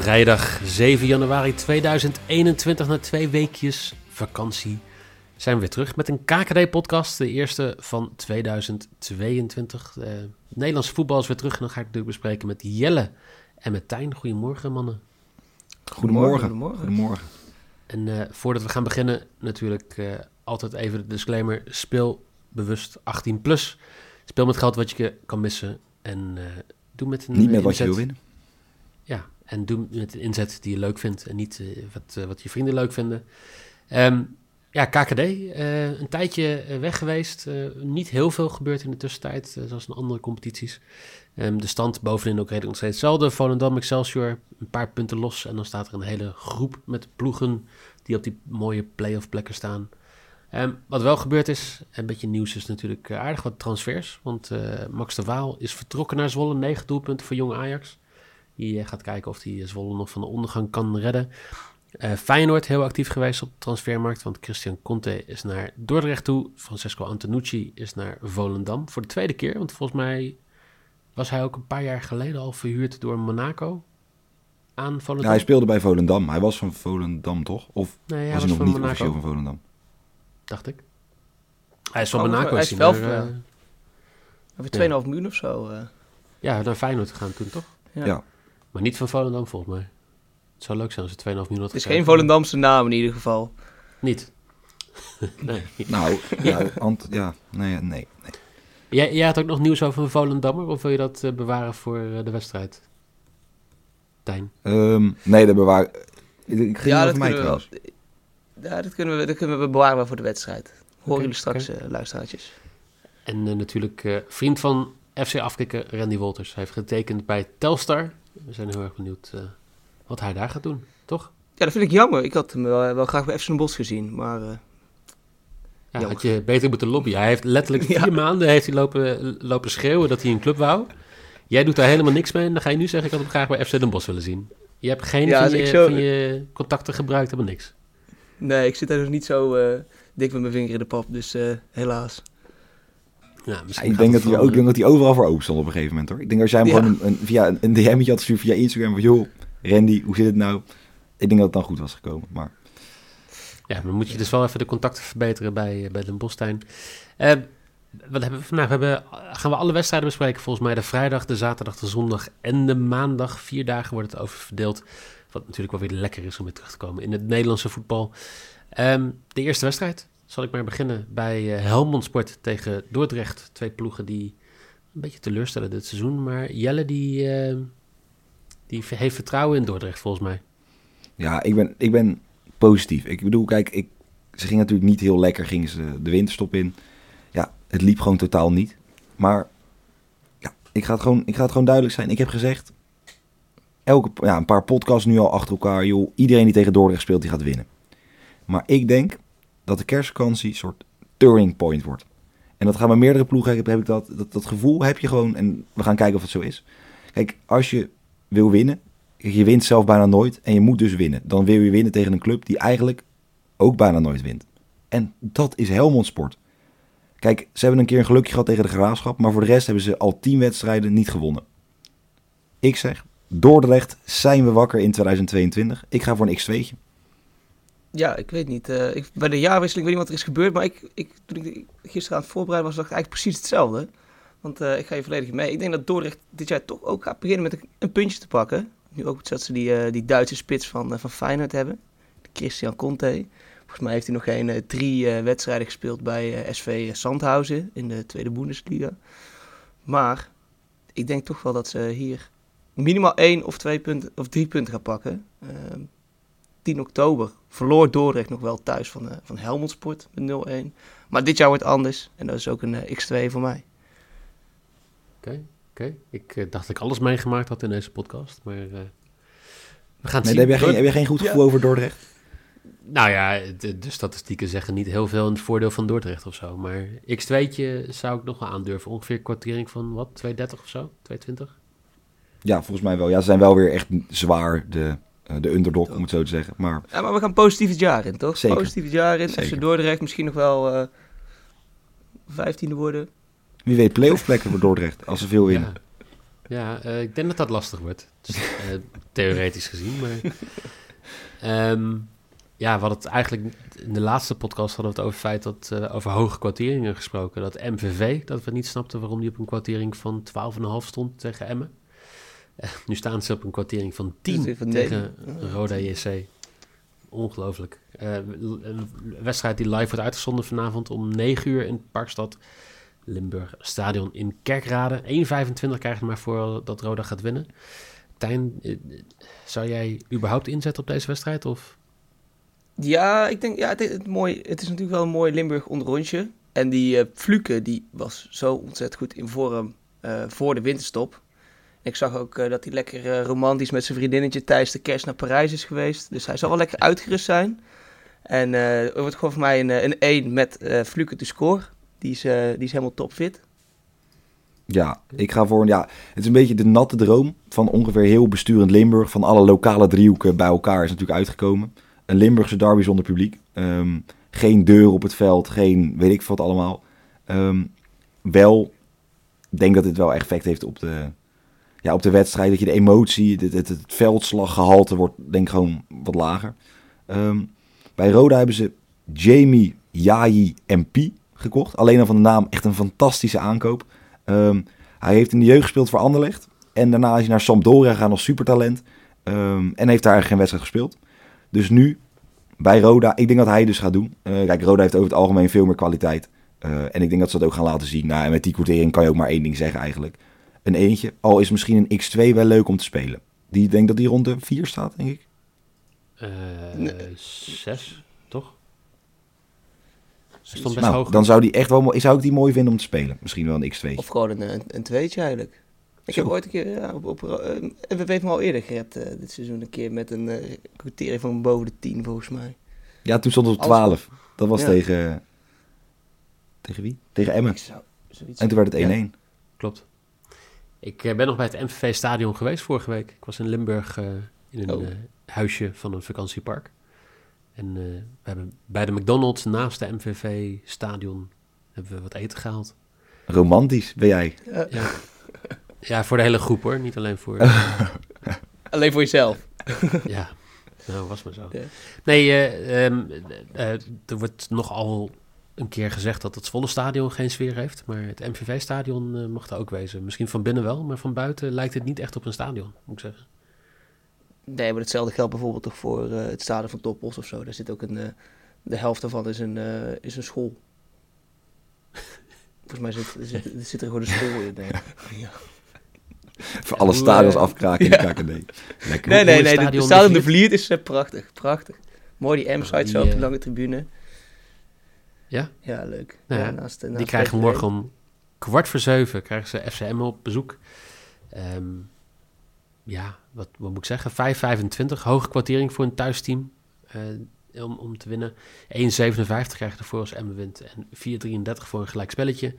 Vrijdag 7 januari 2021, na twee weekjes vakantie, zijn we weer terug met een KKD-podcast. De eerste van 2022. Uh, Nederlandse voetbal is weer terug en dan ga ik natuurlijk bespreken met Jelle en met Tijn. Goedemorgen, mannen. Goedemorgen. Goedemorgen. Goedemorgen. En uh, voordat we gaan beginnen, natuurlijk uh, altijd even de disclaimer. Speel bewust 18 plus. Speel met geld wat je kan missen. En doe met een Niet met wat je wil winnen. Ja, en doe met de inzet die je leuk vindt en niet uh, wat, uh, wat je vrienden leuk vinden. Um, ja, KKD, uh, een tijdje weg geweest. niet heel veel gebeurd in de tussentijd, zoals in andere competities. Um, de stand bovenin ook redelijk steeds hetzelfde. Volendam, Excelsior, een paar punten los. En dan staat er een hele groep met ploegen die op die mooie play-off plekken staan. Um, wat wel gebeurd is, een beetje nieuws is natuurlijk aardig wat transfers. Want Max de Waal is vertrokken naar Zwolle, negen doelpunten voor Jong Ajax. Die gaat kijken of hij Zwolle nog van de ondergang kan redden. Uh, Feyenoord heel actief geweest op de transfermarkt, want Christian Conte is naar Dordrecht toe. Francesco Antonucci is naar Volendam voor de tweede keer. Want volgens mij was hij ook een paar jaar geleden al verhuurd door Monaco aan Volendam. Ja, hij speelde bij Volendam. Hij was van Volendam, toch? Of nee, hij was, was hij nog niet Monaco. officieel van Volendam? Dacht ik. Hij is van Oh, Monaco. hij is wel, eh, eh, Over 2,5 miljoen of zo. eh. ja, naar Feyenoord gegaan toen, toch? Ja. Ja. Maar niet van Volendam, volgens mij. Het zou leuk zijn als ze 2,5 miljoen had Het is geen Volendamse naam in ieder geval. Niet. nee. Nou, ja, ant, ja nee, nee, nee. Jij, jij had ook nog nieuws over een Volendammer, of wil je dat eh, bewaren voor eh, de wedstrijd? Tijn. Ehm, nee, dat bewaar... Ik, ging ja, dat mij we, trouwens. wel- ja, dat kunnen we, dat kunnen we bewaren voor de wedstrijd. Horen jullie straks, oké. eh, luisteraartjes. En natuurlijk eh, vriend van FC Afkikken, Randy Wolters. Hij heeft getekend bij Telstar. We zijn heel erg benieuwd eh, wat hij daar gaat doen, toch? Ja, dat vind ik jammer. Ik had hem wel, wel graag bij FC Den Bosch gezien, maar... eh, Ja, had je beter moeten lobbyen. Hij heeft letterlijk vier Ja. maanden heeft hij lopen, lopen schreeuwen dat hij een club wou. Jij doet daar helemaal niks mee en dan ga je nu zeggen ik had hem graag bij FC Den Bosch willen zien. Je hebt geen Ja, van, als je, ik zo- van je contacten gebruikt, helemaal niks. nee, ik zit daar nog niet zo eh, dik met mijn vinger in de pap, dus helaas. Ja, Ja, misschien ik denk dat, hij ook, denk dat hij overal voor open stond op een gegeven moment hoor. Ik denk als jij hem Ja. gewoon een, via een, een DM'tje had gestuurd via Instagram van joh, Randy, hoe zit het nou? Ik denk dat het dan goed was gekomen. Maar Ja, dan moet je dus wel even de contacten verbeteren bij, eh, bij Den Bostein. Eh wat hebben we vandaag? We hebben, gaan we alle wedstrijden bespreken? Volgens mij de vrijdag, de zaterdag, de zondag en de maandag. Vier dagen wordt het over verdeeld. Wat natuurlijk wel weer lekker is om weer terug te komen in het Nederlandse voetbal. Ehm, de eerste wedstrijd zal ik maar beginnen bij eh, Helmond Sport tegen Dordrecht. Twee ploegen die een beetje teleurstellen dit seizoen. Maar Jelle die, eh, die heeft vertrouwen in Dordrecht volgens mij. ja, ik ben, ik ben positief. Ik bedoel, kijk, ik, ze gingen natuurlijk niet heel lekker, gingen ze de winterstop in. Ja, het liep gewoon totaal niet. Maar ja, ik ga het gewoon, ik ga het gewoon duidelijk zijn. Ik heb gezegd, elke, ja, een paar podcasts nu al achter elkaar, joh, iedereen die tegen Dordrecht speelt, die gaat winnen. Maar ik denk dat de kerstvakantie een soort turning point wordt. En dat gaan bij meerdere ploegen, heb, heb ik dat, dat, dat gevoel heb je gewoon. En we gaan kijken of het zo is. Kijk, als je wil winnen, je wint zelf bijna nooit en je moet dus winnen. Dan wil je winnen tegen een club die eigenlijk ook bijna nooit wint. En dat is Helmond Sport. Kijk, ze hebben een keer een gelukje gehad tegen de Graafschap, maar voor de rest hebben ze al tien wedstrijden niet gewonnen. Ik zeg, Dordrecht zijn we wakker in 2022. Ik ga voor een x2'tje. Ja, ik weet niet. eh, ik, bij de jaarwisseling weet niet wat er is gebeurd, maar ik, ik, toen ik gisteren aan het voorbereiden was, dacht ik eigenlijk precies hetzelfde. Want eh, ik ga je volledig mee. Ik denk dat Dordrecht dit jaar toch ook gaat beginnen met een, puntje te pakken. Nu ook dat ze die, eh, die Duitse spits van, van Feyenoord hebben. Christian Conte. Volgens mij heeft hij nog geen drie wedstrijden gespeeld bij SV Sandhausen in de tweede Bundesliga. Maar ik denk toch wel dat ze hier minimaal één of twee punten of drie punten gaan pakken. Ehm 10 oktober verloor Dordrecht nog wel thuis van, eh van Helmond Sport met 0-1. Maar dit jaar wordt anders en dat is ook een eh, X2 voor mij. Oké, oké. Ik eh, dacht dat ik alles meegemaakt had in deze podcast, maar eh, we gaan het Nee, zien. heb, jij geen, heb jij geen goed gevoel over Dordrecht? Nou ja, de, de statistieken zeggen niet heel veel in het voordeel van Dordrecht of zo. Maar x2'tje zou ik nog wel aandurven. Ongeveer een kwartering van wat, 2,30 of zo? 2,20? Ja, volgens mij wel. Ja, ze zijn wel weer echt zwaar de, de underdog, om het zo te zeggen. Maar Ja, maar we gaan positief het jaar in, toch? Zeker. Positief het jaar in. Zeker. FC Dordrecht misschien nog wel eh vijftiende worden. wie weet playoff plekken voor Dordrecht, als ze veel winnen. Ja, ja eh, ik denk dat dat lastig wordt. Dus, eh, theoretisch gezien. Maar, Ehm, ja, we hadden het eigenlijk in de laatste podcast hadden we het over het feit dat eh, over hoge kwarteringen gesproken. Dat MVV, dat we niet snapten waarom die op een kwartering van 12,5 stond tegen Emmen. Eh, nu staan ze op een kwartering van 10 Dus tegen. Roda JC. Ongelooflijk. Eh, een wedstrijd die live wordt uitgezonden vanavond om 9 uur in Parkstad. Limburg Stadion in Kerkrade. 1,25 krijgt er maar voor dat Roda gaat winnen. Tijn, eh, zou jij überhaupt inzetten op deze wedstrijd? Of? Ja, ik denk, ja, het, het, mooi, het is natuurlijk wel een mooi Limburg onderrondje. En die eh Fluke, die was zo ontzettend goed in vorm voor de winterstop. Ik zag ook eh, dat hij lekker eh, romantisch met zijn vriendinnetje tijdens de kerst naar Parijs is geweest. Dus hij zal wel lekker uitgerust zijn. En eh het wordt gewoon voor mij een, eh, een 1 met eh Fluke te score. Die is, eh, die is helemaal topfit. Ja, ik ga voor. Ja, het is een beetje de natte droom van ongeveer heel besturend Limburg. Van alle lokale driehoeken bij elkaar is natuurlijk uitgekomen. Een Limburgse derby zonder publiek. Ehm, geen deur op het veld, geen weet ik wat allemaal. Ehm, wel, ik denk dat dit wel effect heeft op de, ja, op de wedstrijd. Dat je de emotie, het, het, veldslaggehalte wordt denk ik gewoon wat lager. Ehm, bij Roda hebben ze Jamie, Yayi Pi gekocht. Alleen al van de naam echt een fantastische aankoop. Ehm, hij heeft in de jeugd gespeeld voor Anderlecht. En daarna is hij naar Sampdoria gegaan als supertalent. Ehm, en heeft daar geen wedstrijd gespeeld. Dus nu bij Roda, ik denk dat hij dus gaat doen. Eh, kijk, Roda heeft over het algemeen veel meer kwaliteit. Eh, en ik denk dat ze dat ook gaan laten zien. Nou, en met die quotering kan je ook maar één ding zeggen eigenlijk. Een eentje, al is misschien een X2 wel leuk om te spelen. Die ik denk dat die rond de 4 staat, denk ik. eh Nee. zes, toch? Hij stond best Nou, hoog. dan zou die echt wel, zou ik die mooi vinden om te spelen. Misschien wel een X2. Of gewoon een, een, een tweetje eigenlijk. Ik Zo. heb ooit een keer ja, op, op eh, MVV heeft me al eerder gered eh, dit seizoen. Een keer met een eh quotering van boven de 10 volgens mij. Ja, toen stond het op Alles 12. Dat was Ja. tegen... Tegen wie? Tegen Emmen. Zou En toen werd het 1-1. Ja. Klopt. Ik eh, ben nog bij het MVV-stadion geweest vorige week. Ik was in Limburg eh, in een Oh. eh, huisje van een vakantiepark. En eh, we hebben bij de McDonald's naast de MVV-stadion hebben we wat eten gehaald. Romantisch ben jij. Ja, Ja. ja, voor de hele groep hoor. Niet alleen voor... alleen voor jezelf. ja, nou was maar zo. Nee, eh, ehm, eh, eh, er wordt nogal een keer gezegd dat het volle stadion geen sfeer heeft. Maar het MVV-stadion eh, mag er ook wezen. Misschien van binnen wel, maar van buiten lijkt het niet echt op een stadion, moet ik zeggen. Nee, maar hetzelfde geldt bijvoorbeeld toch voor eh, het stadion van Topos of zo. Daar zit ook een, eh, de helft daarvan is een, eh, is een school. Volgens mij zit, zit, zit er gewoon een school in. Ja. Voor alle stadions afkraken in ja. de KKD. Lekker. Nee, nee, nee. Het stadion de de Vliert is prachtig. Prachtig. Mooi die M-site zo op de lange tribune. Ja? Ja, leuk. Nou ja, Ja, naast, naast Die krijgen morgen om kwart voor zeven krijgen ze FCM op bezoek. Ehm, ja, wat, wat moet ik zeggen? 5,25. Hoge kwartering voor een thuisteam eh, om, om te winnen. 1,57 krijg je ervoor als Emmen wint. En 4,33 voor een gelijkspelletje.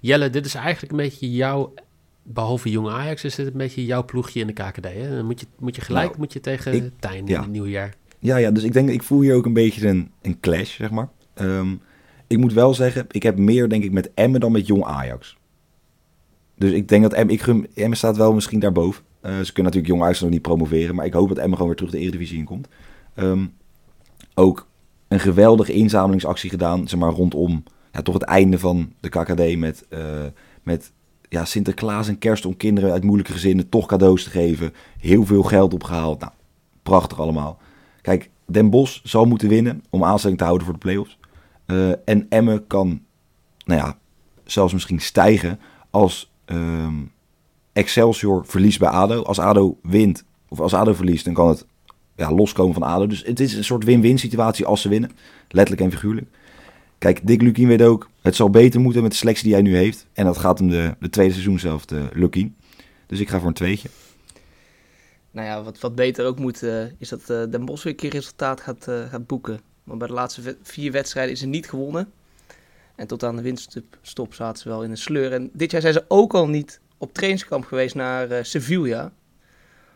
Jelle, dit is eigenlijk een beetje jouw... Behalve Jong Ajax is dit een beetje jouw ploegje in de KKD. Hè? Dan moet je, moet je gelijk Nou, moet je tegen ik- Tijn ja. in het nieuwe jaar. Ja, ja, dus ik denk, ik voel hier ook een beetje een, een clash, zeg maar. Ehm, ik moet wel zeggen, ik heb meer denk ik met Emmen dan met Jong Ajax. Dus ik denk dat Emmen, staat wel misschien daarboven. Eh, ze kunnen natuurlijk Jong Ajax nog niet promoveren, maar ik hoop dat Emmen gewoon weer terug de Eredivisie in komt. Ehm, ook een geweldige inzamelingsactie gedaan, zeg maar rondom ja, toch het einde van de KKD met, eh, met ja, Sinterklaas en kerst om kinderen uit moeilijke gezinnen toch cadeaus te geven. Heel veel geld opgehaald. Nou, prachtig allemaal. Kijk, Den Bosch zal moeten winnen om aanstelling te houden voor de play-offs. Eh, en Emmen kan, nou ja, zelfs misschien stijgen als ehm Excelsior verliest bij ADO. Als ADO wint, of als ADO verliest, dan kan het ja, loskomen van ADO. Dus het is een soort win-win situatie als ze winnen. Letterlijk en figuurlijk. Kijk, Dick Lukien weet ook, het zal beter moeten met de selectie die hij nu heeft. En dat gaat hem de, de tweede seizoen zelf, de Lukien. Dus ik ga voor een tweetje. Nou ja, wat, wat beter ook moet, uh, is dat uh, Den Bosch weer een keer resultaat gaat, gaat boeken. Want bij de laatste vier wedstrijden is ze niet gewonnen. En tot aan de winststop zaten ze wel in een sleur. En dit jaar zijn ze ook al niet op trainingskamp geweest naar Sevilla.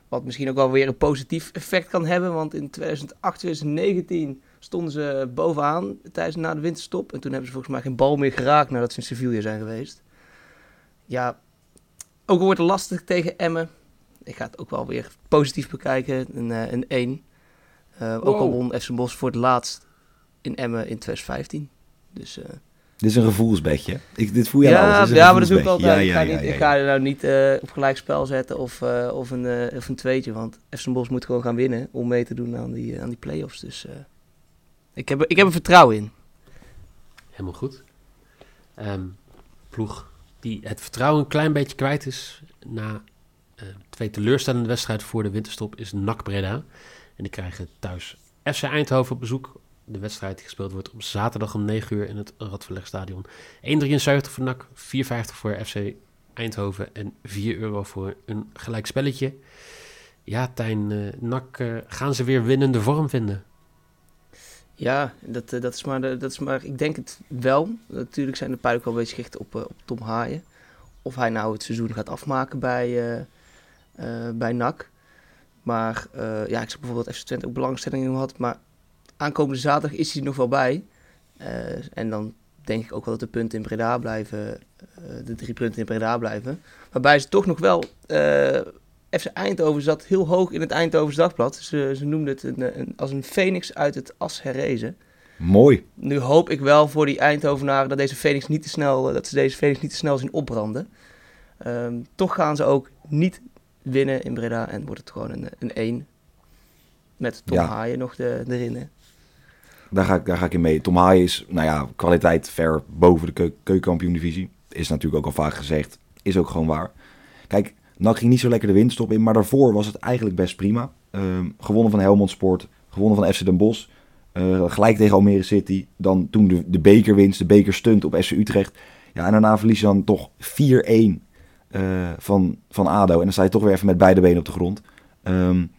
Wat misschien ook wel weer een positief effect kan hebben. Want in 2008, 2019 stonden ze bovenaan tijdens na de winterstop. En toen hebben ze volgens mij geen bal meer geraakt nadat ze in Sevilla zijn geweest. Ja, ook al wordt het lastig tegen Emmen. Ik ga het ook wel weer positief bekijken. Een, uh, een 1. Uh, wow. Ook al won FC Bos voor het laatst in Emmen in 2015. Dus... Uh, dit is een gevoelsbedje. Ik, dit voel je ja, alles. Ja, maar dat doe ik altijd. Ja, ja, ik, ga niet, ik ga er nou niet uh, op gelijkspel zetten of, uh, of, een, uh, of een tweetje. Want FC Bos moet gewoon gaan winnen om mee te doen aan die, aan die play-offs. Dus ik, heb, ik heb er vertrouwen in. Helemaal goed. Um, ploeg die het vertrouwen een klein beetje kwijt is na twee teleurstellende wedstrijden voor de winterstop is NAC Breda. En die krijgen thuis FC Eindhoven op bezoek de wedstrijd die gespeeld wordt op zaterdag om 9 uur in het Radverlegstadion. 1,73 voor NAC, 4,50 voor FC Eindhoven en 4 euro voor een gelijk spelletje. Ja, Tijn, uh, NAC, uh, gaan ze weer winnende vorm vinden? Ja, dat, uh, dat, is maar, dat is maar, ik denk het wel. Natuurlijk zijn de ook wel beetje gericht op, op Tom Haaien. Of hij nou het seizoen gaat afmaken bij, bij NAC. Maar ja, ik zag bijvoorbeeld dat FC Twente ook belangstelling had. Maar aankomende zaterdag is hij er nog wel bij. Uh, en dan denk ik ook wel dat de punten in Breda blijven, uh, de drie punten in Breda blijven. Waarbij ze toch nog wel, FC Eindhoven zat heel hoog in het Eindhovens dagblad. Ze, ze noemden het een, een, als een phoenix uit het as herrezen. Mooi. Nu hoop ik wel voor die Eindhovenaren dat, deze phoenix niet te snel, dat ze deze phoenix niet te snel zien opbranden. Um, toch gaan ze ook niet winnen in Breda en wordt het gewoon een, een 1. Met Tom ja. Haaien nog de, erin. Hè. Daar ga, ik, daar ga ik in mee. Tom Haaien is, nou ja, kwaliteit ver boven de keu keukenkampioen-divisie. Is natuurlijk ook al vaak gezegd. Is ook gewoon waar. Kijk, NAC ging niet zo lekker de winststop in. Maar daarvoor was het eigenlijk best prima. Um, gewonnen van Helmond Sport. Gewonnen van FC Den Bosch. Uh, gelijk tegen Almere City. Dan toen de, de bekerwinst, de bekerstunt op FC Utrecht. Ja, en daarna verlies je dan toch 4-1 uh, van, van ADO. En dan sta je toch weer even met beide benen op de grond. Um,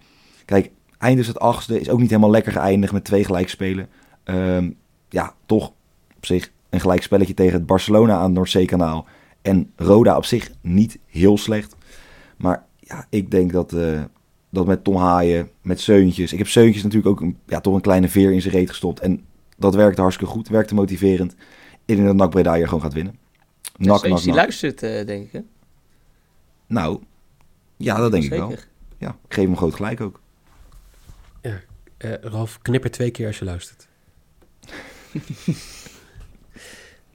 kijk, eindigt het achtste. Is ook niet helemaal lekker geëindigd met twee gelijkspelen. Um, ja, toch op zich een gelijkspelletje tegen het Barcelona aan het Noordzeekanaal. En Roda op zich niet heel slecht. Maar ja, ik denk dat, uh, dat met Tom Haaien, met Seuntjes... Ik heb Seuntjes natuurlijk ook een, ja, toch een kleine veer in zijn reet gestopt. En dat werkte hartstikke goed, werkte motiverend. Ik denk dat NAC Breda hier gewoon gaat winnen. NAC, dus NAC, die luistert, uh, denk ik, hè? Nou, ja, dat denk Zeker. ik wel. Ja, ik geef hem groot gelijk ook. Ja, uh, Ralf, knipper twee keer als je luistert.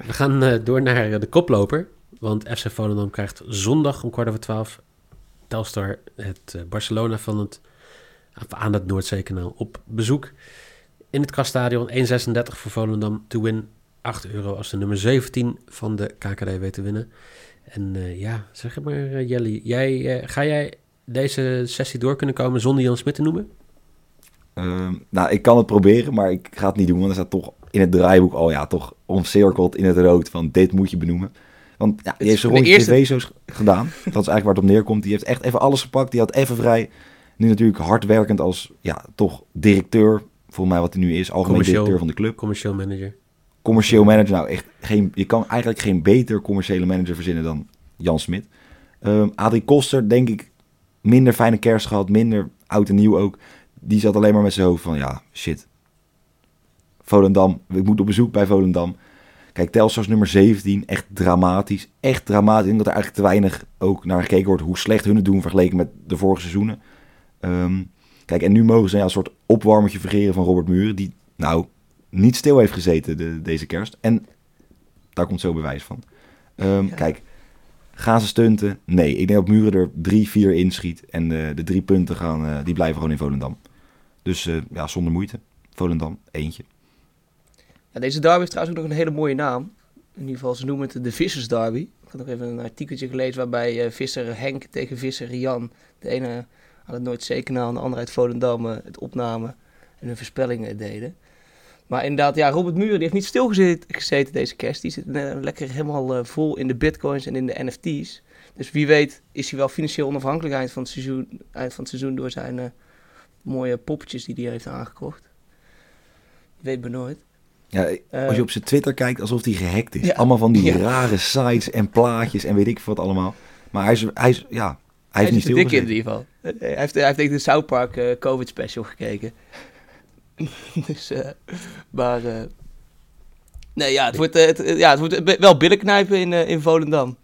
We gaan uh, door naar de koploper. Want FC Volendam krijgt zondag om kwart over twaalf Telstar het uh, Barcelona van het, aan het Noordzeekanaal op bezoek. In het Kaststadion 1,36 voor Volendam to win. 8 euro als de nummer 17 van de KKD weet te winnen. En uh, ja, zeg maar Jelly, jij, ga jij deze sessie door kunnen komen zonder Jan Smit te noemen? Uh, nou, ik kan het proberen, maar ik ga het niet doen, want er staat toch in het draaiboek al ja, toch omcirkeld in het rood van dit moet je benoemen. Want ja, die heeft zijn rondje eerste... tv-shows gedaan. Dat is eigenlijk waar het op neerkomt. Die heeft echt even alles gepakt. Die had even vrij. Nu natuurlijk hardwerkend als, ja, toch directeur. Volgens mij wat hij nu is. Algemeen directeur van de club. Commercieel manager. Commercieel manager. Nou, echt geen, je kan eigenlijk geen beter commerciële manager verzinnen dan Jan Smit. Um, Adrie Koster, denk ik, minder fijne kerst gehad. Minder oud en nieuw ook die zat alleen maar met zijn hoofd van, ja, shit. Volendam, ik moet op bezoek bij Volendam. Kijk, Telstar nummer 17, echt dramatisch. Echt dramatisch. Ik denk dat er eigenlijk te weinig ook naar gekeken wordt hoe slecht hun het doen vergeleken met de vorige seizoenen. Um, kijk, en nu mogen ze ja, een soort opwarmertje vergeren van Robert Muren, die nou niet stil heeft gezeten de, deze kerst. En daar komt zo bewijs van. Um, ja. Kijk, Gaan ze stunten? Nee. Ik denk dat Muren er drie, vier inschiet. En uh, de drie punten gaan, uh, die blijven gewoon in Volendam. Dus uh, ja, zonder moeite. Volendam, eentje. Ja, deze derby heeft trouwens ook nog een hele mooie naam. In ieder geval, ze noemen het de Vissers Derby. Ik had nog even een artikeltje gelezen waarbij eh, visser Henk tegen visser Jan, de ene aan het Noordzeekanaal en de andere uit Volendam, eh, het opnamen en hun voorspellingen deden. Maar inderdaad, ja, Robert Muur die heeft niet stilgezeten gezeten deze kerst. Die zit eh, lekker helemaal eh, vol in de bitcoins en in de NFT's. Dus wie weet is hij wel financieel onafhankelijk eind van het seizoen, eind van het seizoen door zijn eh, mooie poppetjes die hij heeft aangekocht. Weet maar nooit. Ja, als je op zijn Twitter kijkt, alsof hij gehackt is. Ja. Allemaal van die Ja. rare sites en plaatjes en weet ik veel wat allemaal. Maar hij is, hij is ja, hij heeft niet dik in ieder geval. Hij heeft, hij heeft de South Park COVID special gekeken. dus, eh, maar... eh, nee, ja, het wordt, eh, het, ja, het wordt wel billenknijpen in, eh, in Volendam.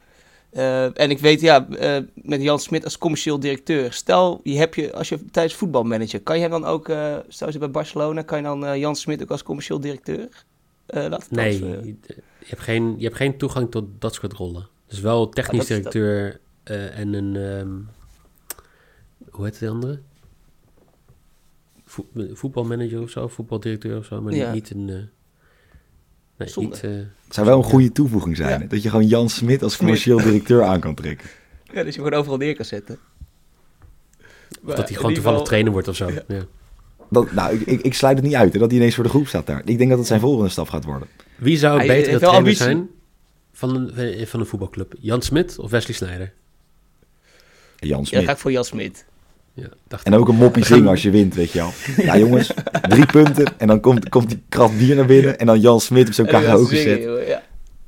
En ik weet, ja, met Jan Smit als commercieel directeur. Stel, je hebt je, als je tijdens voetbalmanager, kan je hem dan ook, eh stel je bij Barcelona, kan je dan Jan Smit ook als commercieel directeur laten Nee, je, hebt geen, je hebt geen toegang tot dat soort rollen. Dus wel technisch Ah, dat. directeur en een... ehm, hoe heet de andere? Voet- voetbalmanager of zo, voetbaldirecteur of zo, maar Ja. niet, een... eh, nee, Zonde. niet... eh, Het zou wel een goede toevoeging zijn. Ja. hè? Dat je gewoon Jan Smit als commercieel directeur aan kan trekken. Ja, dus je gewoon overal neer kan zetten. of Maar dat hij gewoon toevallig geval- trainer wordt of zo. Ja. Ja. Dat, nou, ik, ik, ik sluit het niet uit hè, dat hij ineens voor de groep staat daar. Ik denk dat het zijn volgende stap gaat worden. Wie zou een betere trainer ambitie. zijn van een, eh, van een voetbalclub? Jan Smit of Wesley Sneijder? Jan Ja, Smit. dan ga ik voor Jan Smit. Ja, dacht En ook een moppie zingen als je wint, weet je wel. Ja jongens, drie punten en dan komt, komt die krat bier naar binnen en dan Jan Smit op zo'n karaoke Ja.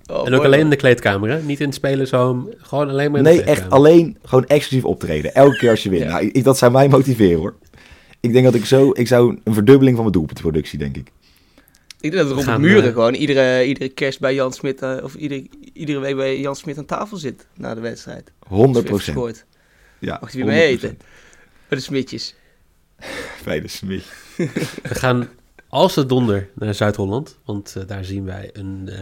Oh, En ook alleen in de kleedkamer, hè? Niet in het spelershome, gewoon alleen maar in de Nee, echt alleen gewoon exclusief optreden. Elke keer als je wint. Ja. Nou, ik, dat zou mij motiveren hoor. Ik denk dat ik zo, ik zou een verdubbeling van mijn doelpuntproductie, denk ik. Ik denk dat Robert gaan, Muren eh, gewoon iedere, iedere kerst bij Jan Smit, eh, of iedere, iedere week bij Jan Smit aan tafel zit na de wedstrijd. 100 Als hij heeft gescoord. Ja, Mag hij weer mee 100%. eten? Bij de Smitjes. Fijne Smit. We gaan als de donder naar Zuid-Holland. Want eh, daar zien wij een, eh,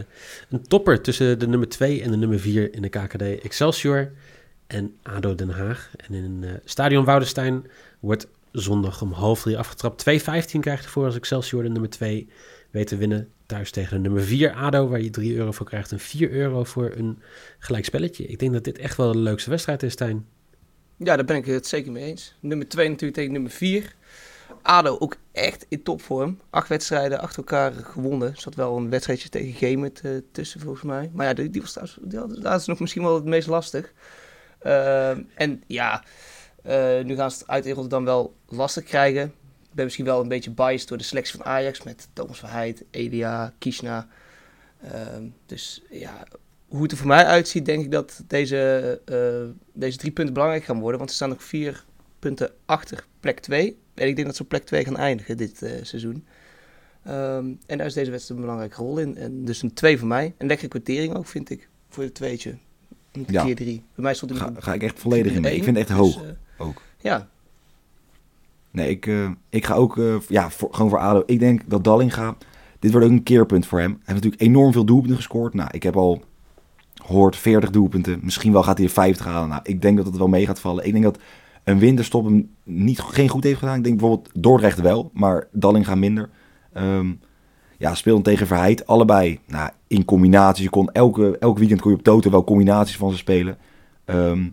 een topper tussen de nummer 2 en de nummer 4 in de KKD. Excelsior en ADO Den Haag. En in eh Stadion Woudenstein wordt zondag om half drie afgetrapt. 2,15 krijgt ervoor als Excelsior de nummer 2 weet te winnen. Thuis tegen de nummer 4 ADO, waar je 3 euro voor krijgt. En 4 euro voor een gelijkspelletje. Ik denk dat dit echt wel de leukste wedstrijd is, Stijn. Ja, daar ben ik het zeker mee eens. Nummer 2 natuurlijk tegen nummer 4. ADO ook echt in topvorm. Acht wedstrijden achter elkaar gewonnen. Er zat wel een wedstrijdje tegen Gemert eh, tussen volgens mij. Maar ja, die, die was trouwens, is nog misschien wel het meest lastig. Ehm, en ja, eh, nu gaan ze het uit in Rotterdam wel lastig krijgen. Ik ben misschien wel een beetje biased door de selectie van Ajax met Thomas Verheid, Elia, Kishna. Ehm, dus ja, hoe het er voor mij uitziet, denk ik dat deze, eh, deze drie punten belangrijk gaan worden. Want ze staan nog vier punten achter plek 2. En ik denk dat ze op plek 2 gaan eindigen dit eh, seizoen. Ehm, en daar is deze wedstrijd een belangrijke rol in. En dus een 2 voor mij. Een lekkere kwartering ook, vind ik, voor het tweetje. Een Ja. keer 3. Bij mij stond Ga, ga ik echt volledig in mee. Ik vind het echt dus, hoog. eh, ook. Ja, Nee, ik, ik ga ook ja, voor, gewoon voor ADO. Ik denk dat Dallinga, dit wordt ook een keerpunt voor hem. Hij heeft natuurlijk enorm veel doelpunten gescoord. Nou, ik heb al gehoord 40 doelpunten. Misschien wel gaat hij er 50 halen. Nou, ik denk dat het wel mee gaat vallen. Ik denk dat een winterstop hem niet, geen goed heeft gedaan. Ik denk bijvoorbeeld Dordrecht wel, maar Dallinga minder. Ehm ja, speelden tegen Verheid. Allebei nou, in combinaties. Je kon elke, elk weekend kon je op Toto wel combinaties van ze spelen. Ehm,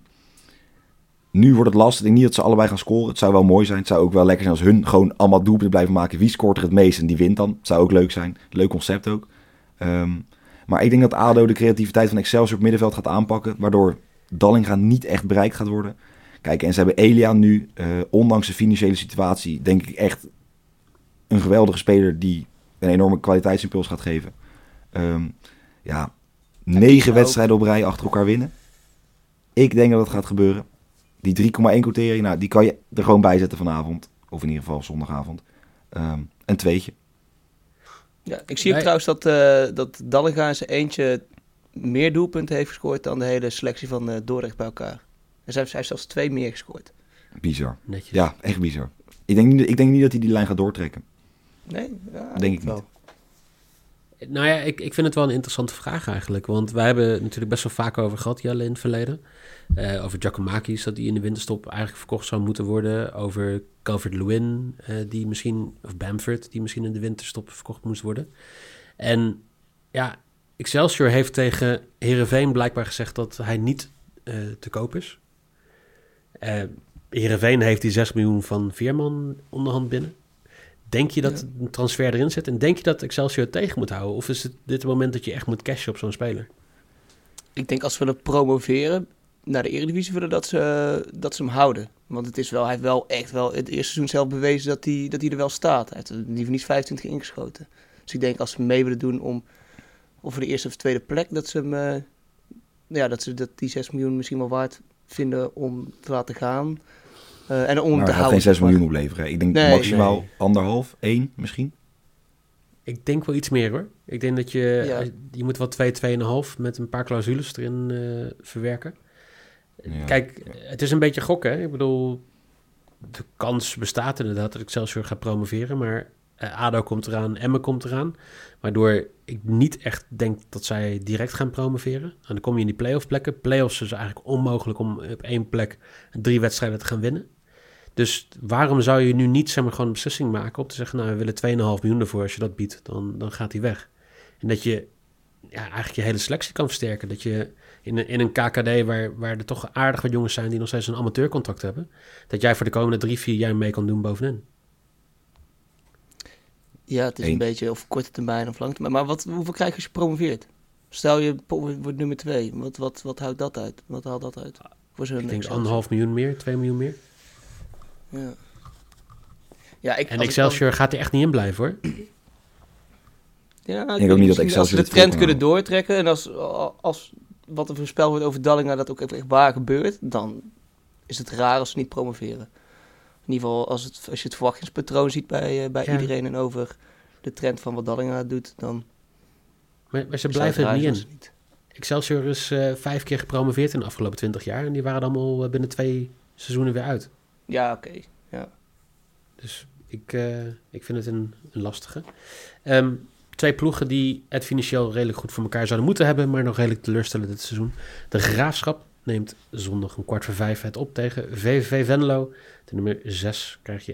nu wordt het lastig. Ik denk niet dat ze allebei gaan scoren. Het zou wel mooi zijn. Het zou ook wel lekker zijn als hun gewoon allemaal doelpunten blijven maken. Wie scoort er het meest en die wint dan. Het zou ook leuk zijn. Leuk concept ook. Ehm, maar ik denk dat ADO de creativiteit van Excelsior op middenveld gaat aanpakken. Waardoor Dallinga niet echt bereikt gaat worden. Kijk, en ze hebben Elia nu, eh, ondanks de financiële situatie, denk ik echt een geweldige speler die een enorme kwaliteitsimpuls gaat geven. Ehm, ja, negen wedstrijden op rij achter elkaar winnen. Ik denk dat het gaat gebeuren. Die 3,1 quotering, nou, die kan je er gewoon bij zetten vanavond. Of in ieder geval zondagavond. Ehm, een tweetje. Ja. ik zie ook trouwens dat, eh dat Dallinga in zijn eentje meer doelpunten heeft gescoord dan de hele selectie van eh Dordrecht bij elkaar. En zij hij heeft zelfs twee meer gescoord. Bizar. Netjes. Ja, echt bizar. Ik denk, niet, ik denk niet dat hij die lijn gaat doortrekken. Nee? Ja, Denk ik wel. niet. Nou ja, ik, ik vind het wel een interessante vraag eigenlijk. Want wij hebben het natuurlijk best wel vaak over gehad, Jelle, in het verleden. Eh, over Giacomakis, dat die in de winterstop eigenlijk verkocht zou moeten worden. Over Calvert-Lewin, eh, die misschien, of Bamford, die misschien in de winterstop verkocht moest worden. En ja, Excelsior heeft tegen Herenveen blijkbaar gezegd dat hij niet eh, te koop is. Uh, Heerenveen heeft die 6 miljoen van Veerman onderhand binnen. Denk je dat een transfer erin zit? En denk je dat Excelsior tegen moet houden? Of is het dit het moment dat je echt moet cashen op zo'n speler? Ik denk als we willen promoveren naar de Eredivisie willen dat ze, dat ze hem houden. Want het is wel, hij heeft wel echt wel het eerste seizoen zelf bewezen dat hij, dat hij er wel staat. Hij heeft liever niet 25 ingeschoten. Dus ik denk als ze mee willen doen om of voor de eerste of tweede plek, dat ze hem, uh, ja, dat ze dat die 6 miljoen misschien wel waard vinden om te laten gaan. Uh, en om maar te gaat houden. geen 6 zeg maar. miljoen opleveren. Ik denk Nee, maximaal nee. anderhalf, één misschien. Ik denk wel iets meer hoor. Ik denk dat je, Ja. je moet wel 2, 2,5 met een paar clausules erin eh, verwerken. Ja. Kijk, het is een beetje gokken. Hè? Ik bedoel, de kans bestaat inderdaad dat Excelsior gaat promoveren. Maar eh, ADO komt eraan, Emmen komt eraan. Waardoor ik niet echt denk dat zij direct gaan promoveren. En dan kom je in die play-off plekken. Play-offs is eigenlijk onmogelijk om op één plek drie wedstrijden te gaan winnen. Dus waarom zou je nu niet zeg maar, gewoon een beslissing maken op te zeggen... nou, we willen 2,5 miljoen ervoor. Als je dat biedt, dan, dan gaat hij weg. En dat je ja, eigenlijk je hele selectie kan versterken. Dat je in een, in een KKD waar, waar er toch aardig wat jongens zijn... die nog steeds een amateurcontract hebben... dat jij voor de komende drie, vier jaar mee kan doen bovenin. Ja, het is Eén. een beetje of korte termijn of lange termijn. Maar wat, hoeveel krijg je als je promoveert? Stel je wordt nummer twee. Wat, wat, wat houdt dat uit? Wat haalt dat uit? Voor zo'n Ik denk anderhalf miljoen meer, 2 miljoen meer. Ja. Ja, ik, En ik Excelsior gaat er echt niet in blijven hoor. ja, ook niet dat misschien Als Excelsior ze de trend kunnen doortrekken en als, als wat er voorspeld wordt over Dallinga dat ook echt echt waar gebeurt, dan is het raar als ze niet promoveren. In ieder geval als, het, als je het verwachtingspatroon ziet bij, eh, bij Ja. iedereen en over de trend van wat Dallinga doet, dan Maar, maar ze blijven het er niet in. niet. Excelsior is eh, vijf keer gepromoveerd in de afgelopen 20 jaar. En die waren allemaal eh, binnen twee seizoenen weer uit. Ja, oké. Ja. Dus ik, eh, ik vind het een, een lastige. Ehm, twee ploegen die het financieel redelijk goed voor elkaar zouden moeten hebben, maar nog redelijk teleurstellen dit seizoen. De Graafschap neemt zondag een kwart voor vijf het op tegen VVV Venlo. De nummer 6 krijg je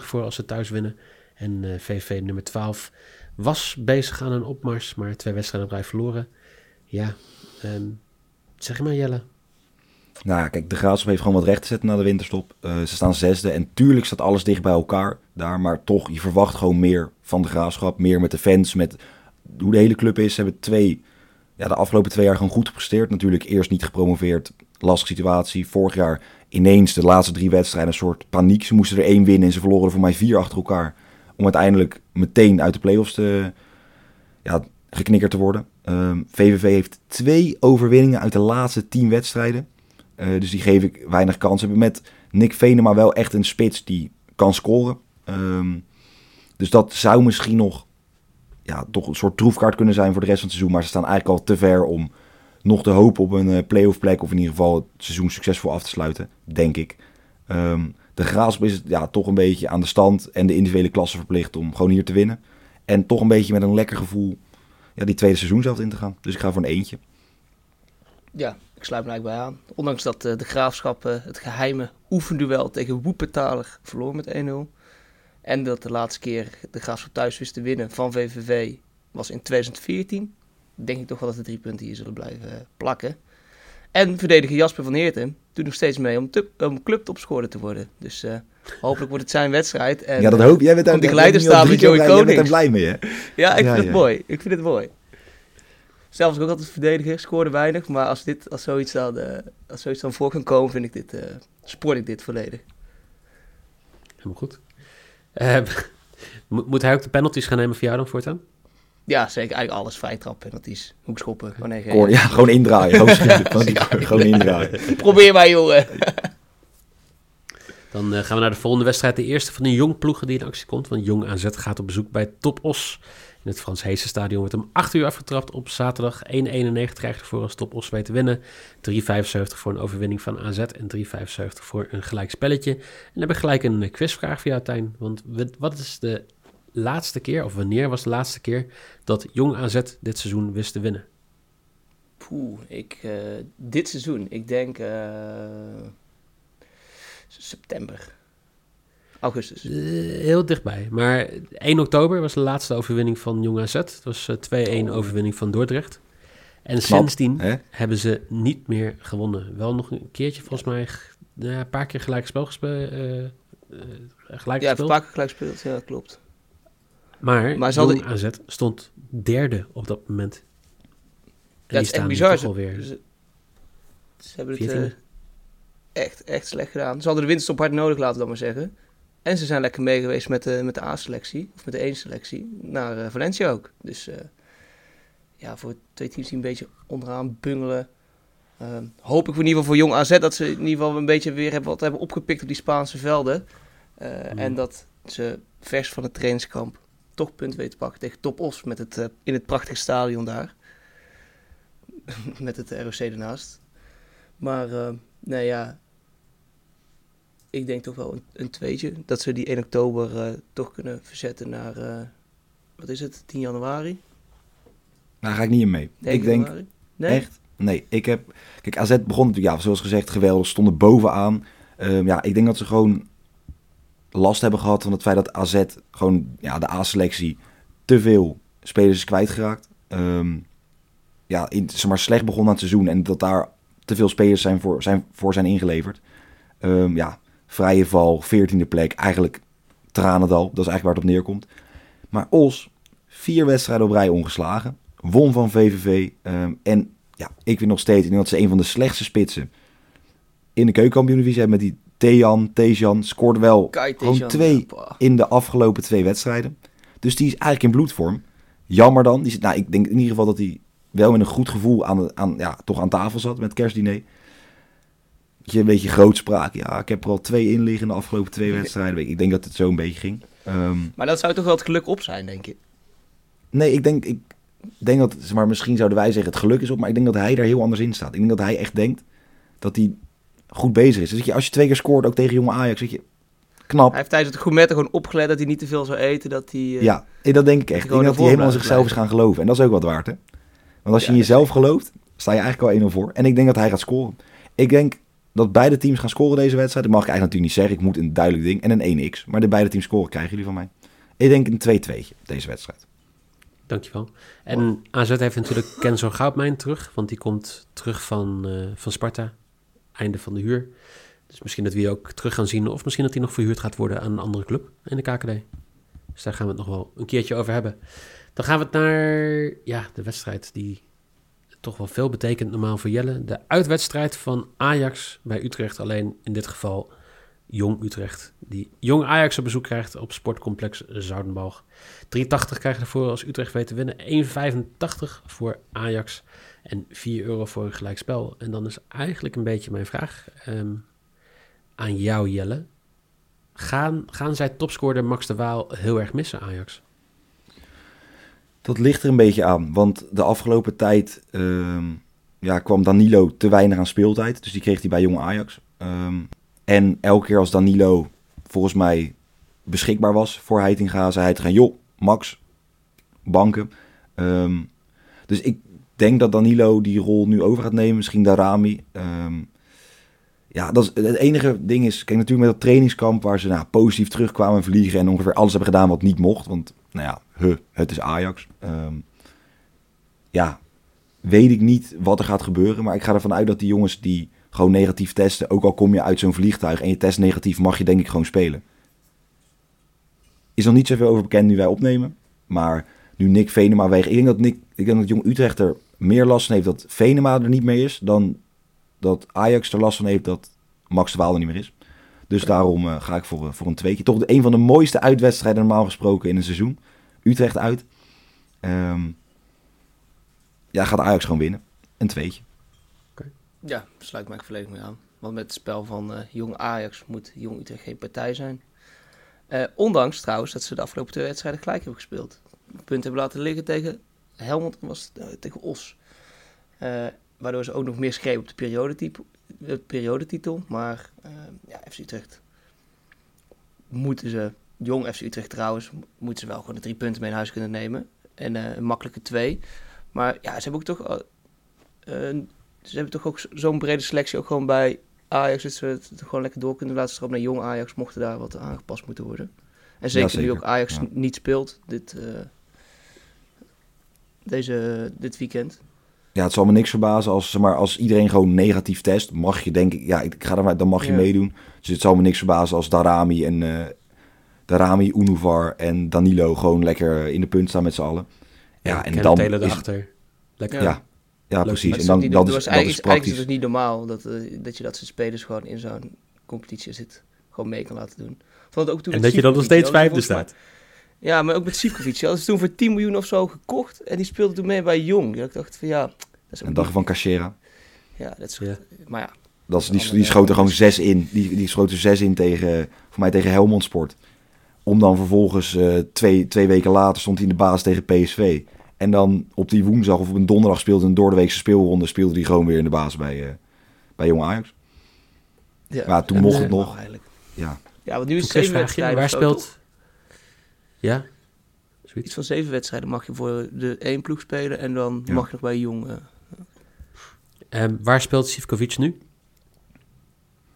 1,44 voor als ze thuis winnen. En eh VVV nummer 12 was bezig aan een opmars, maar twee wedstrijden op rij verloren. Ja, ehm, zeg maar Jelle. Nou kijk, de Graafschap heeft gewoon wat recht te zetten na de winterstop. Eh, ze staan zesde en tuurlijk staat alles dicht bij elkaar daar. Maar toch, je verwacht gewoon meer van de Graafschap. Meer met de fans, met hoe de hele club is. Ze hebben twee, ja, de afgelopen twee jaar gewoon goed gepresteerd. Natuurlijk eerst niet gepromoveerd, lastige situatie. Vorig jaar ineens de laatste drie wedstrijden een soort paniek. Ze moesten er één winnen en ze verloren er voor mij vier achter elkaar. Om uiteindelijk meteen uit de play-offs te, ja, geknikkerd te worden. Ehm, VVV heeft twee overwinningen uit de laatste tien wedstrijden. Eh, dus die geef ik weinig kans. Hebben met Nick Venema wel echt een spits die kan scoren. Ehm, dus dat zou misschien nog ja, toch een soort troefkaart kunnen zijn voor de rest van het seizoen. Maar ze staan eigenlijk al te ver om nog te hopen op een eh, play-off plek. Of in ieder geval het seizoen succesvol af te sluiten, denk ik. Ehm, de Graafschap is ja, toch een beetje aan de stand en de individuele klasse verplicht om gewoon hier te winnen. En toch een beetje met een lekker gevoel ja, die tweede seizoen zelf in te gaan. Dus ik ga voor een eentje. Ja, ik sluit me eigenlijk bij aan. Ondanks dat eh, de graafschap het geheime oefenduel tegen Woepetalig verloor met 1-0. En dat de laatste keer de graafschap thuis wist te winnen van VVV was in 2014. Denk ik toch wel dat de drie punten hier zullen blijven eh, plakken. En verdediger Jasper van Heerten doet nog steeds mee om, te, om clubtopscorer te worden. Dus eh, hopelijk wordt het zijn wedstrijd. En, ja, dat hoop jij. bent daar om die jij bent gelijk te nu al staan drie met keer Joey Jij bent er Konings. blij mee, hè? Ja, ik Ja, vind ja. het mooi. Ik vind het mooi. Zelf was ik ook altijd verdediger, scoorde weinig. Maar als, dit, als, zoiets dan, eh, als zoiets dan voor kan komen, vind ik dit, eh sport ik dit volledig. Helemaal goed. Eh, moet, moet hij ook de penalties gaan nemen voor jou dan voortaan? Ja, zeker. Eigenlijk alles. Vrij trap, penalties, hoekschoppen. Wanneer ja, gewoon indraaien. Gewoon, schieten. gewoon, gewoon indraaien. Probeer maar, jongen. Dan eh, gaan we naar de volgende wedstrijd. De eerste van de jong ploegen die in actie komt. Want Jong AZ gaat op bezoek bij Top Os. In het Frans Heesen stadion wordt om 8 uur afgetrapt op zaterdag. 1,91 krijgt ervoor als Top Os weet te winnen. 3,75 voor een overwinning van AZ en 3,75 voor een gelijk spelletje. En dan heb ik gelijk een eh, quizvraag voor jou, Tijn. Want wat- is de laatste keer, of wanneer was de laatste keer... dat Jong AZ dit seizoen wist te winnen? Poeh, ik, eh, dit seizoen, ik denk september. Augustus. Eh, heel dichtbij. Maar 1 oktober was de laatste overwinning van Jong AZ. Het was eh, 2-1 Oh. overwinning van Dordrecht. En sindsdien hebben ze niet meer gewonnen. Wel nog een keertje, volgens mij, ja, een paar keer gelijk spel gespeeld. gelijk Ja, gespeeld. vaak gelijk gespeeld. Ja, klopt. Maar, Maar hadden- Jong AZ stond derde op dat moment. En die is echt bizar. Ze, alweer ze, hebben het 14e. eh, echt, echt slecht gedaan. Ze hadden de winterstop hard nodig, laten we dat maar zeggen. En ze zijn lekker mee geweest met de, met de A-selectie, of met de 1-selectie, naar eh, Valencia ook. Dus eh, ja, voor twee teams die een beetje onderaan bungelen. ehm, hoop ik in ieder geval voor Jong AZ dat ze in ieder geval een beetje weer hebben, wat hebben opgepikt op die Spaanse velden. Eh, Mm. En dat ze vers van het trainingskamp toch punt weten te pakken tegen Top Os met het, in het prachtige stadion daar. met het ROC ernaast. Maar nee ja, ik denk toch wel een, een tweetje. Dat ze die 1 oktober eh, toch kunnen verzetten naar, eh, wat is het, 10 januari? Daar ga ik niet in mee. 9 ik denk? Nee? echt, nee. Ik heb, kijk, AZ begon natuurlijk, ja, zoals gezegd, geweldig. Stonden bovenaan. Ehm, ja, ik denk dat ze gewoon last hebben gehad van het feit dat AZ gewoon, ja, de A-selectie te veel spelers is kwijtgeraakt. Ehm ja, in, zeg maar, slecht begon aan het seizoen en dat daar te veel spelers zijn voor zijn, voor zijn ingeleverd. Ehm, ja, vrije val, 14e plek, eigenlijk tranendal. Dat is eigenlijk waar het op neerkomt. Maar Os, vier wedstrijden op rij ongeslagen. Won van VVV. ehm, en ja, ik vind nog steeds ik denk dat ze een van de slechtste spitsen in de keukenkampioen-divisie hebben. Met die Tejan, Tejan, scoort wel Kai gewoon Tejan, twee ja, in de afgelopen twee wedstrijden. Dus die is eigenlijk in bloedvorm. Jammer dan. Die zit, nou, ik denk in ieder geval dat hij wel met een goed gevoel aan, aan, ja, toch aan tafel zat met het kerstdiner. Dat je een beetje grootspraak. Ja, ik heb er al twee in liggen de afgelopen twee wedstrijden. Ik denk dat het zo een beetje ging. Ehm, Maar dat zou toch wel het geluk op zijn, denk ik. nee, ik denk, ik denk dat, zeg maar misschien zouden wij zeggen het geluk is op. Maar ik denk dat hij daar heel anders in staat. Ik denk dat hij echt denkt dat hij goed bezig is. Dus je, als je twee keer scoort, ook tegen jonge Ajax, dat je knap. Hij heeft tijdens het gourmetten gewoon opgelet dat hij niet te veel zou eten. Dat hij, eh, Ja, dat denk ik echt. Ik denk dat hij helemaal blijft zichzelf is gaan geloven. En dat is ook wat waard, hè? Want als je in jezelf gelooft, sta je eigenlijk al 1-0 voor. En ik denk dat hij gaat scoren. Ik denk dat beide teams gaan scoren deze wedstrijd. Dat mag ik eigenlijk natuurlijk niet zeggen. Ik moet een duidelijk ding. En een 1x. Maar de beide teams scoren krijgen jullie van mij. Ik denk een 2-2 deze wedstrijd. Dankjewel. En AZ heeft natuurlijk Kenzo Goudmijn terug, want die komt terug van, eh, van Sparta, einde van de huur. Dus misschien dat we die ook terug gaan zien, of misschien dat hij nog verhuurd gaat worden aan een andere club in de KKD. Dus daar gaan we het nog wel een keertje over hebben. Dan gaan we het naar ja, de wedstrijd die toch wel veel betekent normaal voor Jelle. De uitwedstrijd van Ajax bij Utrecht, alleen in dit geval Jong Utrecht. Die Jong Ajax op bezoek krijgt op sportcomplex Zoudenbalg. 3,80 krijgen ervoor als Utrecht weet te winnen. 1,85 voor Ajax. En 4 euro voor een gelijkspel. En dan is eigenlijk een beetje mijn vraag ehm, aan jou, Jelle. Gaan, gaan zij topscorer Max de Waal heel erg missen, Ajax? Dat ligt er een beetje aan. Want de afgelopen tijd ehm, ja, kwam Danilo te weinig aan speeltijd. Dus die kreeg hij bij Jong Ajax. Ehm, en elke keer als Danilo volgens mij beschikbaar was voor Heitinga, zei hij te gaan, joh, Max, banken. Ehm, dus ik denk dat Danilo die rol nu over gaat nemen. Misschien Darami. Ja, dat is, het enige ding is, kijk natuurlijk met dat trainingskamp waar ze nou, positief terugkwamen vliegen en ongeveer alles hebben gedaan wat niet mocht. Want, nou ja, het is Ajax. Ehm, ja, weet ik niet wat er gaat gebeuren. Maar ik ga ervan uit dat die jongens die gewoon negatief testen, ook al kom je uit zo'n vliegtuig en je test negatief, mag je denk ik gewoon spelen. Is nog niet zoveel over bekend nu wij opnemen. Maar nu Nick Venema weg. Ik denk dat, Nick, ik denk dat Jong Utrecht er meer last van heeft dat Venema er niet meer is. Dan dat Ajax er last van heeft dat Max de Waal er niet meer is. Dus daarom eh, ga ik voor, eh, voor een tweetje. Toch de, een van de mooiste uitwedstrijden normaal gesproken in een seizoen. Utrecht uit. Ehm, ja, gaat Ajax gewoon winnen. Een tweetje. Ja, sluit me echt volledig mee aan. Want met het spel van eh, Jong Ajax moet Jong Utrecht geen partij zijn. Eh, ondanks trouwens dat ze de afgelopen twee wedstrijden gelijk hebben gespeeld. Punt hebben laten liggen tegen Helmond en was het, tegen Os. Eh, waardoor ze ook nog meer schreven op de periodetitel. De periodetitel. Maar eh, ja, FC Utrecht moeten ze, Jong FC Utrecht trouwens, moeten ze wel gewoon de drie punten mee naar huis kunnen nemen. En eh, een makkelijke twee. Maar ja, ze hebben ook toch... eh, ze hebben toch ook zo- zo'n brede selectie ook gewoon bij Ajax is het gewoon lekker door kunnen laten stromen naar jong Ajax, mochten daar wat aangepast moeten worden. En zeker, zeker. nu ook Ajax Ja. niet speelt dit, eh, deze, dit weekend. Ja, het zal me niks verbazen als, zeg maar, als iedereen gewoon negatief test. Mag je denk ik, ja, ik ga ervan uit, dan mag je Ja. meedoen. Dus het zal me niks verbazen als Darami en eh Darami, Unuvar en Danilo gewoon lekker in de punt staan met z'n allen. Ja, en dan is, erachter. Lekker. ja, ja, precies. En dan dat dat is, was dat is eigenlijk, eigenlijk is het dus niet normaal dat, eh, dat je dat soort spelers gewoon in zo'n competitie zit, gewoon mee kan laten doen. Vond het ook toen En dat je dan nog steeds vijfde staat. Ja, maar ook met Sivkovic. Die hadden ze toen voor 10 miljoen of zo gekocht en die speelde toen mee bij Jong. Ik dacht van ja, dat Een dag van Cachera. Ja, dat is, Ja. maar ja. Dat is, die, die schoot er gewoon zes in. Die, die schoot er zes in tegen, voor mij tegen Helmond Sport. Om dan vervolgens eh, twee, twee weken later stond hij in de baas tegen PSV. En dan op die woensdag of op een donderdag speelde een doordeweekse speelronde. Speelde hij gewoon weer in de baas bij, eh, bij Jong Ajax. Ja, Maar toen mocht het nog. Eigenlijk. Ja, Ja, want nu is het zeven quizvraagje. wedstrijden. Waar speelt... Ja? Zoiets. Iets van zeven wedstrijden mag je voor de één ploeg spelen en dan Ja. mag je nog bij Jong. eh, Ehm, waar speelt Sivkovic nu?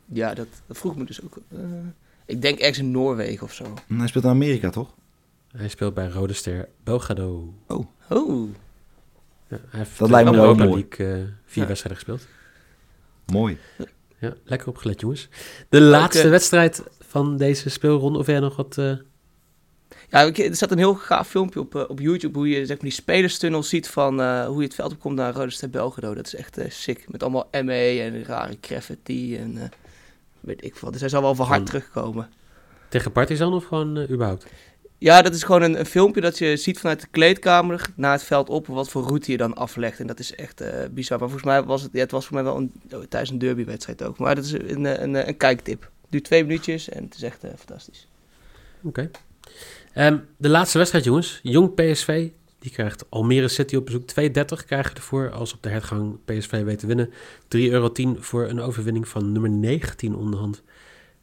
ja, dat, dat vroeg me dus ook. eh, ik denk ergens in Noorwegen of zo. En hij speelt in Amerika toch? Hij speelt bij Rode Ster Belgrado. Oh, Ja, hij heeft Dat lijkt me wel mooi. League eh, vier Ja. wedstrijden gespeeld. Mooi. Ja, lekker opgelet jongens. De laatste wedstrijd van deze speelronde. Of jij nog wat... eh, Ja, er staat een heel gaaf filmpje op, eh, op YouTube hoe je zeg maar, die spelerstunnels ziet van eh, hoe je het veld opkomt naar Rode Ster Belgrado. Dat is echt eh, sick. Met allemaal ME en rare graffiti en weet ik veel. Dus hij zal wel van hard terugkomen. tegen Partizan of gewoon überhaupt? Ja, dat is gewoon een, een filmpje dat je ziet vanuit de kleedkamer naar het veld op. Wat voor route je dan aflegt. En dat is echt bizar. Maar volgens mij was het, ja, het was voor mij wel een, oh, tijdens een derbywedstrijd ook. Maar dat is een, een, een kijktip. Duurt twee minuutjes en het is echt fantastisch. Oké. Ehm, de laatste wedstrijd jongens. Jong PSV. Die krijgt Almere City op bezoek. 2,30 krijgen we ervoor als op de hertgang PSV weet te winnen. 3,10 euro voor een overwinning van nummer 19 onderhand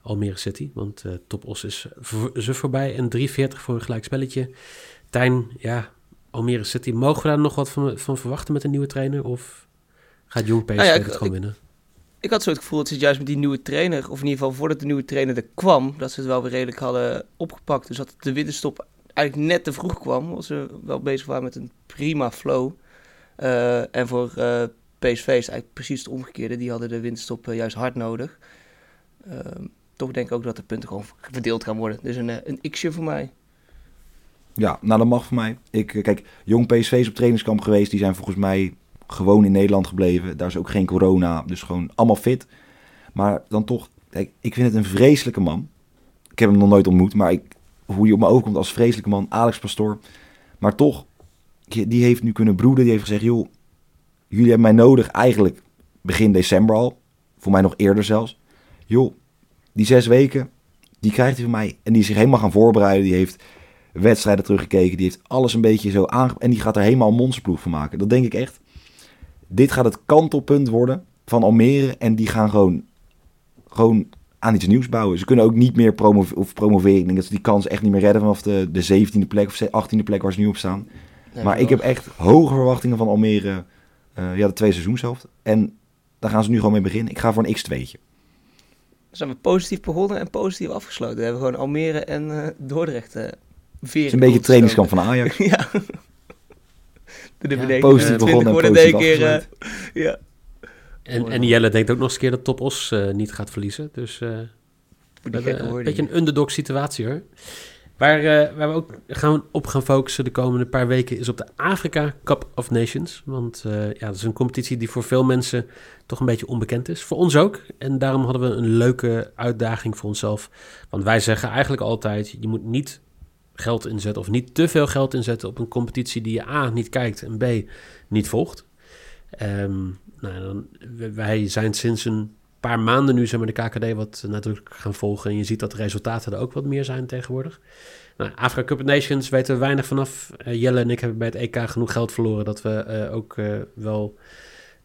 Almere City. Want eh Top Os is voor ze voorbij. En 3,40 voor een gelijk spelletje. Tijn, ja, Almere City. Mogen we daar nog wat van, van verwachten met een nieuwe trainer? Of gaat Jong PSV Nou ja, ik- het gewoon ik- winnen? Ik had zo het gevoel dat ze juist met die nieuwe trainer, of in ieder geval voordat de nieuwe trainer er kwam, dat ze het wel weer redelijk hadden opgepakt. Dus dat de winterstop eigenlijk net te vroeg kwam, als ze wel bezig waren met een prima flow. Eh, en voor eh, PSV is eigenlijk precies het omgekeerde. Die hadden de winterstop eh, juist hard nodig. Ehm, toch denk ik ook dat de punten gewoon verdeeld gaan worden. Dus een, een x'je voor mij. Ja, nou dat mag voor mij. Ik, kijk, Jong PSV is op trainingskamp geweest. Die zijn volgens mij gewoon in Nederland gebleven. Daar is ook geen corona, dus gewoon allemaal fit. Maar dan toch, ik vind het een vreselijke man. Ik heb hem nog nooit ontmoet, maar ik, hoe hij op me overkomt als vreselijke man, Alex Pastoor. Maar toch, die heeft nu kunnen broeden. Die heeft gezegd, joh, jullie hebben mij nodig eigenlijk begin december al. Voor mij nog eerder zelfs. Joh, die zes weken, die krijgt hij van mij. En die zich helemaal gaan voorbereiden. Die heeft wedstrijden teruggekeken. Die heeft alles een beetje zo aange... En die gaat er helemaal een van maken. Dat denk ik echt. Dit gaat het kantelpunt worden van Almere. En die gaan gewoon, gewoon aan iets nieuws bouwen. Ze kunnen ook niet meer promo of promoveren. Ik denk dat ze die kans echt niet meer redden vanaf de, de 17e plek of 18e plek waar ze nu op staan. Nee, maar ik heb echt hoge verwachtingen van Almere. eh, ja, de twee seizoenshelft. En daar gaan ze nu gewoon mee beginnen. Ik ga voor een x2'tje. Dan zijn we positief begonnen en positief afgesloten. We hebben gewoon Almere en eh, Dordrecht uh, Het is een beetje het trainingskamp van Ajax. ja. Toen Ja, positief begonnen en worden positief keer, eh, ja. En, en Jelle denkt ook nog eens een keer dat Top Os eh, niet gaat verliezen. Dus eh, we hebben een beetje een underdog situatie hoor. Waar, eh, waar we ook gaan op gaan focussen de komende paar weken is op de Afrika Cup of Nations. Want eh, ja, dat is een competitie die voor veel mensen toch een beetje onbekend is. Voor ons ook. En daarom hadden we een leuke uitdaging voor onszelf. Want wij zeggen eigenlijk altijd, je moet niet geld inzetten of niet te veel geld inzetten op een competitie die je A niet kijkt en B niet volgt. Ehm, nou, wij zijn sinds een paar maanden nu zeg maar, de KKD wat nadrukkelijk gaan volgen. En je ziet dat de resultaten er ook wat meer zijn tegenwoordig. Nou, Afrika Cup Nations weten we weinig vanaf. Eh, Jelle en ik hebben bij het EK genoeg geld verloren dat we eh, ook eh, wel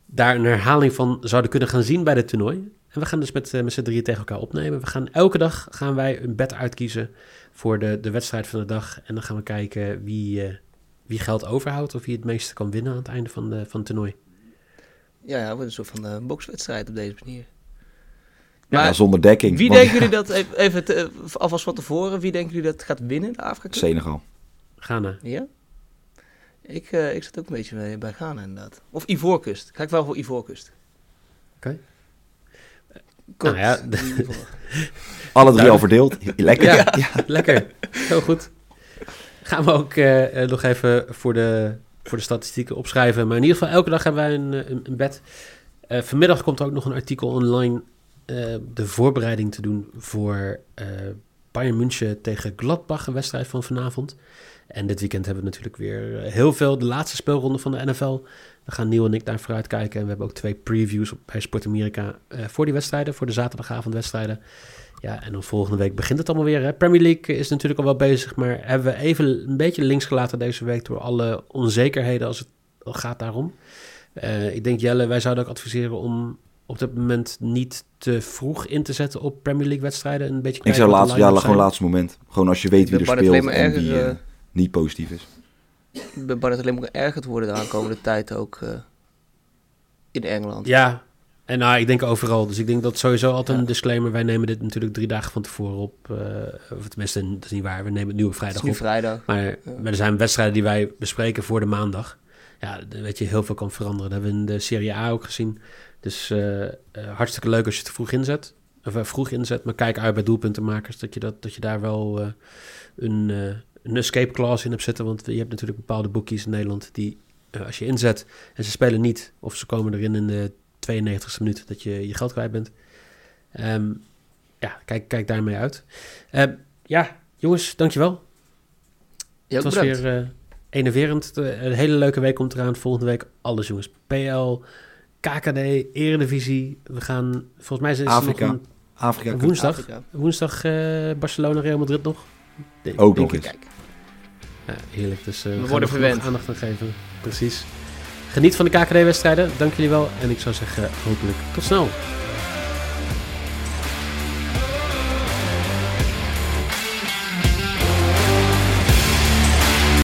daar een herhaling van zouden kunnen gaan zien bij dit toernooi. En we gaan dus met, eh, met z'n drieën tegen elkaar opnemen. We gaan elke dag gaan wij een bed uitkiezen voor de, de wedstrijd van de dag. En dan gaan we kijken wie, eh, wie geld overhoudt of wie het meeste kan winnen aan het einde van, de, van het toernooi. Ja, ja, het een soort van eh, bokswedstrijd op deze manier. Ja, Maar zonder dekking. wie Want- denken jullie dat, even, even te- alvast van tevoren, wie denken jullie dat gaat winnen, de Afrika? Senegal. Ghana. Ja? Ik, eh, ik zit ook een beetje bij, bij Ghana inderdaad. Of Ivoorkust. Ga ik wel voor Ivoorkust. Oké. Kort, Nou ja. Alle drie al verdeeld. Lekker. Ja, lekker. Heel goed. Gaan we ook eh, eh, nog even voor de, voor de statistieken opschrijven. Maar in ieder geval, elke dag hebben wij een, eh, een, een bed. Eh, vanmiddag komt er ook nog een artikel online. eh, de voorbereiding te doen voor eh Bayern München tegen Gladbach, een wedstrijd van vanavond. En dit weekend hebben we natuurlijk weer eh, heel veel. De laatste speelronde van de NFL. We gaan Nieuw en ik daar vooruit kijken. En we hebben ook twee previews op, bij Sport Amerika eh, voor die wedstrijden. Voor de zaterdagavondwedstrijden. Ja, en dan volgende week begint het allemaal weer. Hè? Premier League is natuurlijk al wel bezig, maar hebben we even een beetje links gelaten deze week door alle onzekerheden als het gaat daarom. Eh, ik denk Jelle, wij zouden ook adviseren om op dit moment niet te vroeg in te zetten op Premier League wedstrijden. Een beetje Ik zou laatst, ja, gewoon laatste moment. Gewoon als je weet wie er speelt en die eh, niet positief is. Ik ben bang dat het alleen maar erger te worden de aankomende tijd ook eh, in Engeland. Ja, en nou, ik denk overal. Dus ik denk dat sowieso altijd Ja. een disclaimer. Wij nemen dit natuurlijk drie dagen van tevoren op. eh, of tenminste, dat is niet waar. We nemen het nu op het is vrijdag nu op. vrijdag. Maar, maar er zijn wedstrijden die wij bespreken voor de maandag. Ja, weet je, heel veel kan veranderen. Dat hebben we in de Serie A ook gezien. Dus eh, hartstikke leuk als je het vroeg inzet. Of vroeg inzet, maar kijk uit bij doelpuntenmakers dat je, dat, dat je daar wel eh, een, eh, een escape clause in hebt zitten. Want je hebt natuurlijk bepaalde boekies in Nederland die eh, als je inzet en ze spelen niet, of ze komen erin in de 92e minuut, dat je je geld kwijt bent. Ehm, ja, kijk, kijk daarmee uit. Ehm, ja, jongens, dankjewel. Ja, Het was bedankt. weer eh enerverend. De- Een hele leuke week komt eraan. Volgende week alles, jongens. PL, KKD, Eredivisie. We gaan, volgens mij is het Afrika. nog een Afrika woensdag. Afrika. Woensdag eh, Barcelona, Real Madrid nog. Denk- Ook denk nog ik. eens. Kijk, Ja, heerlijk. Dus eh, we, worden er verwend. aandacht aan geven. Precies. Geniet van de KKD-wedstrijden. Dank jullie wel. En ik zou zeggen, hopelijk tot snel.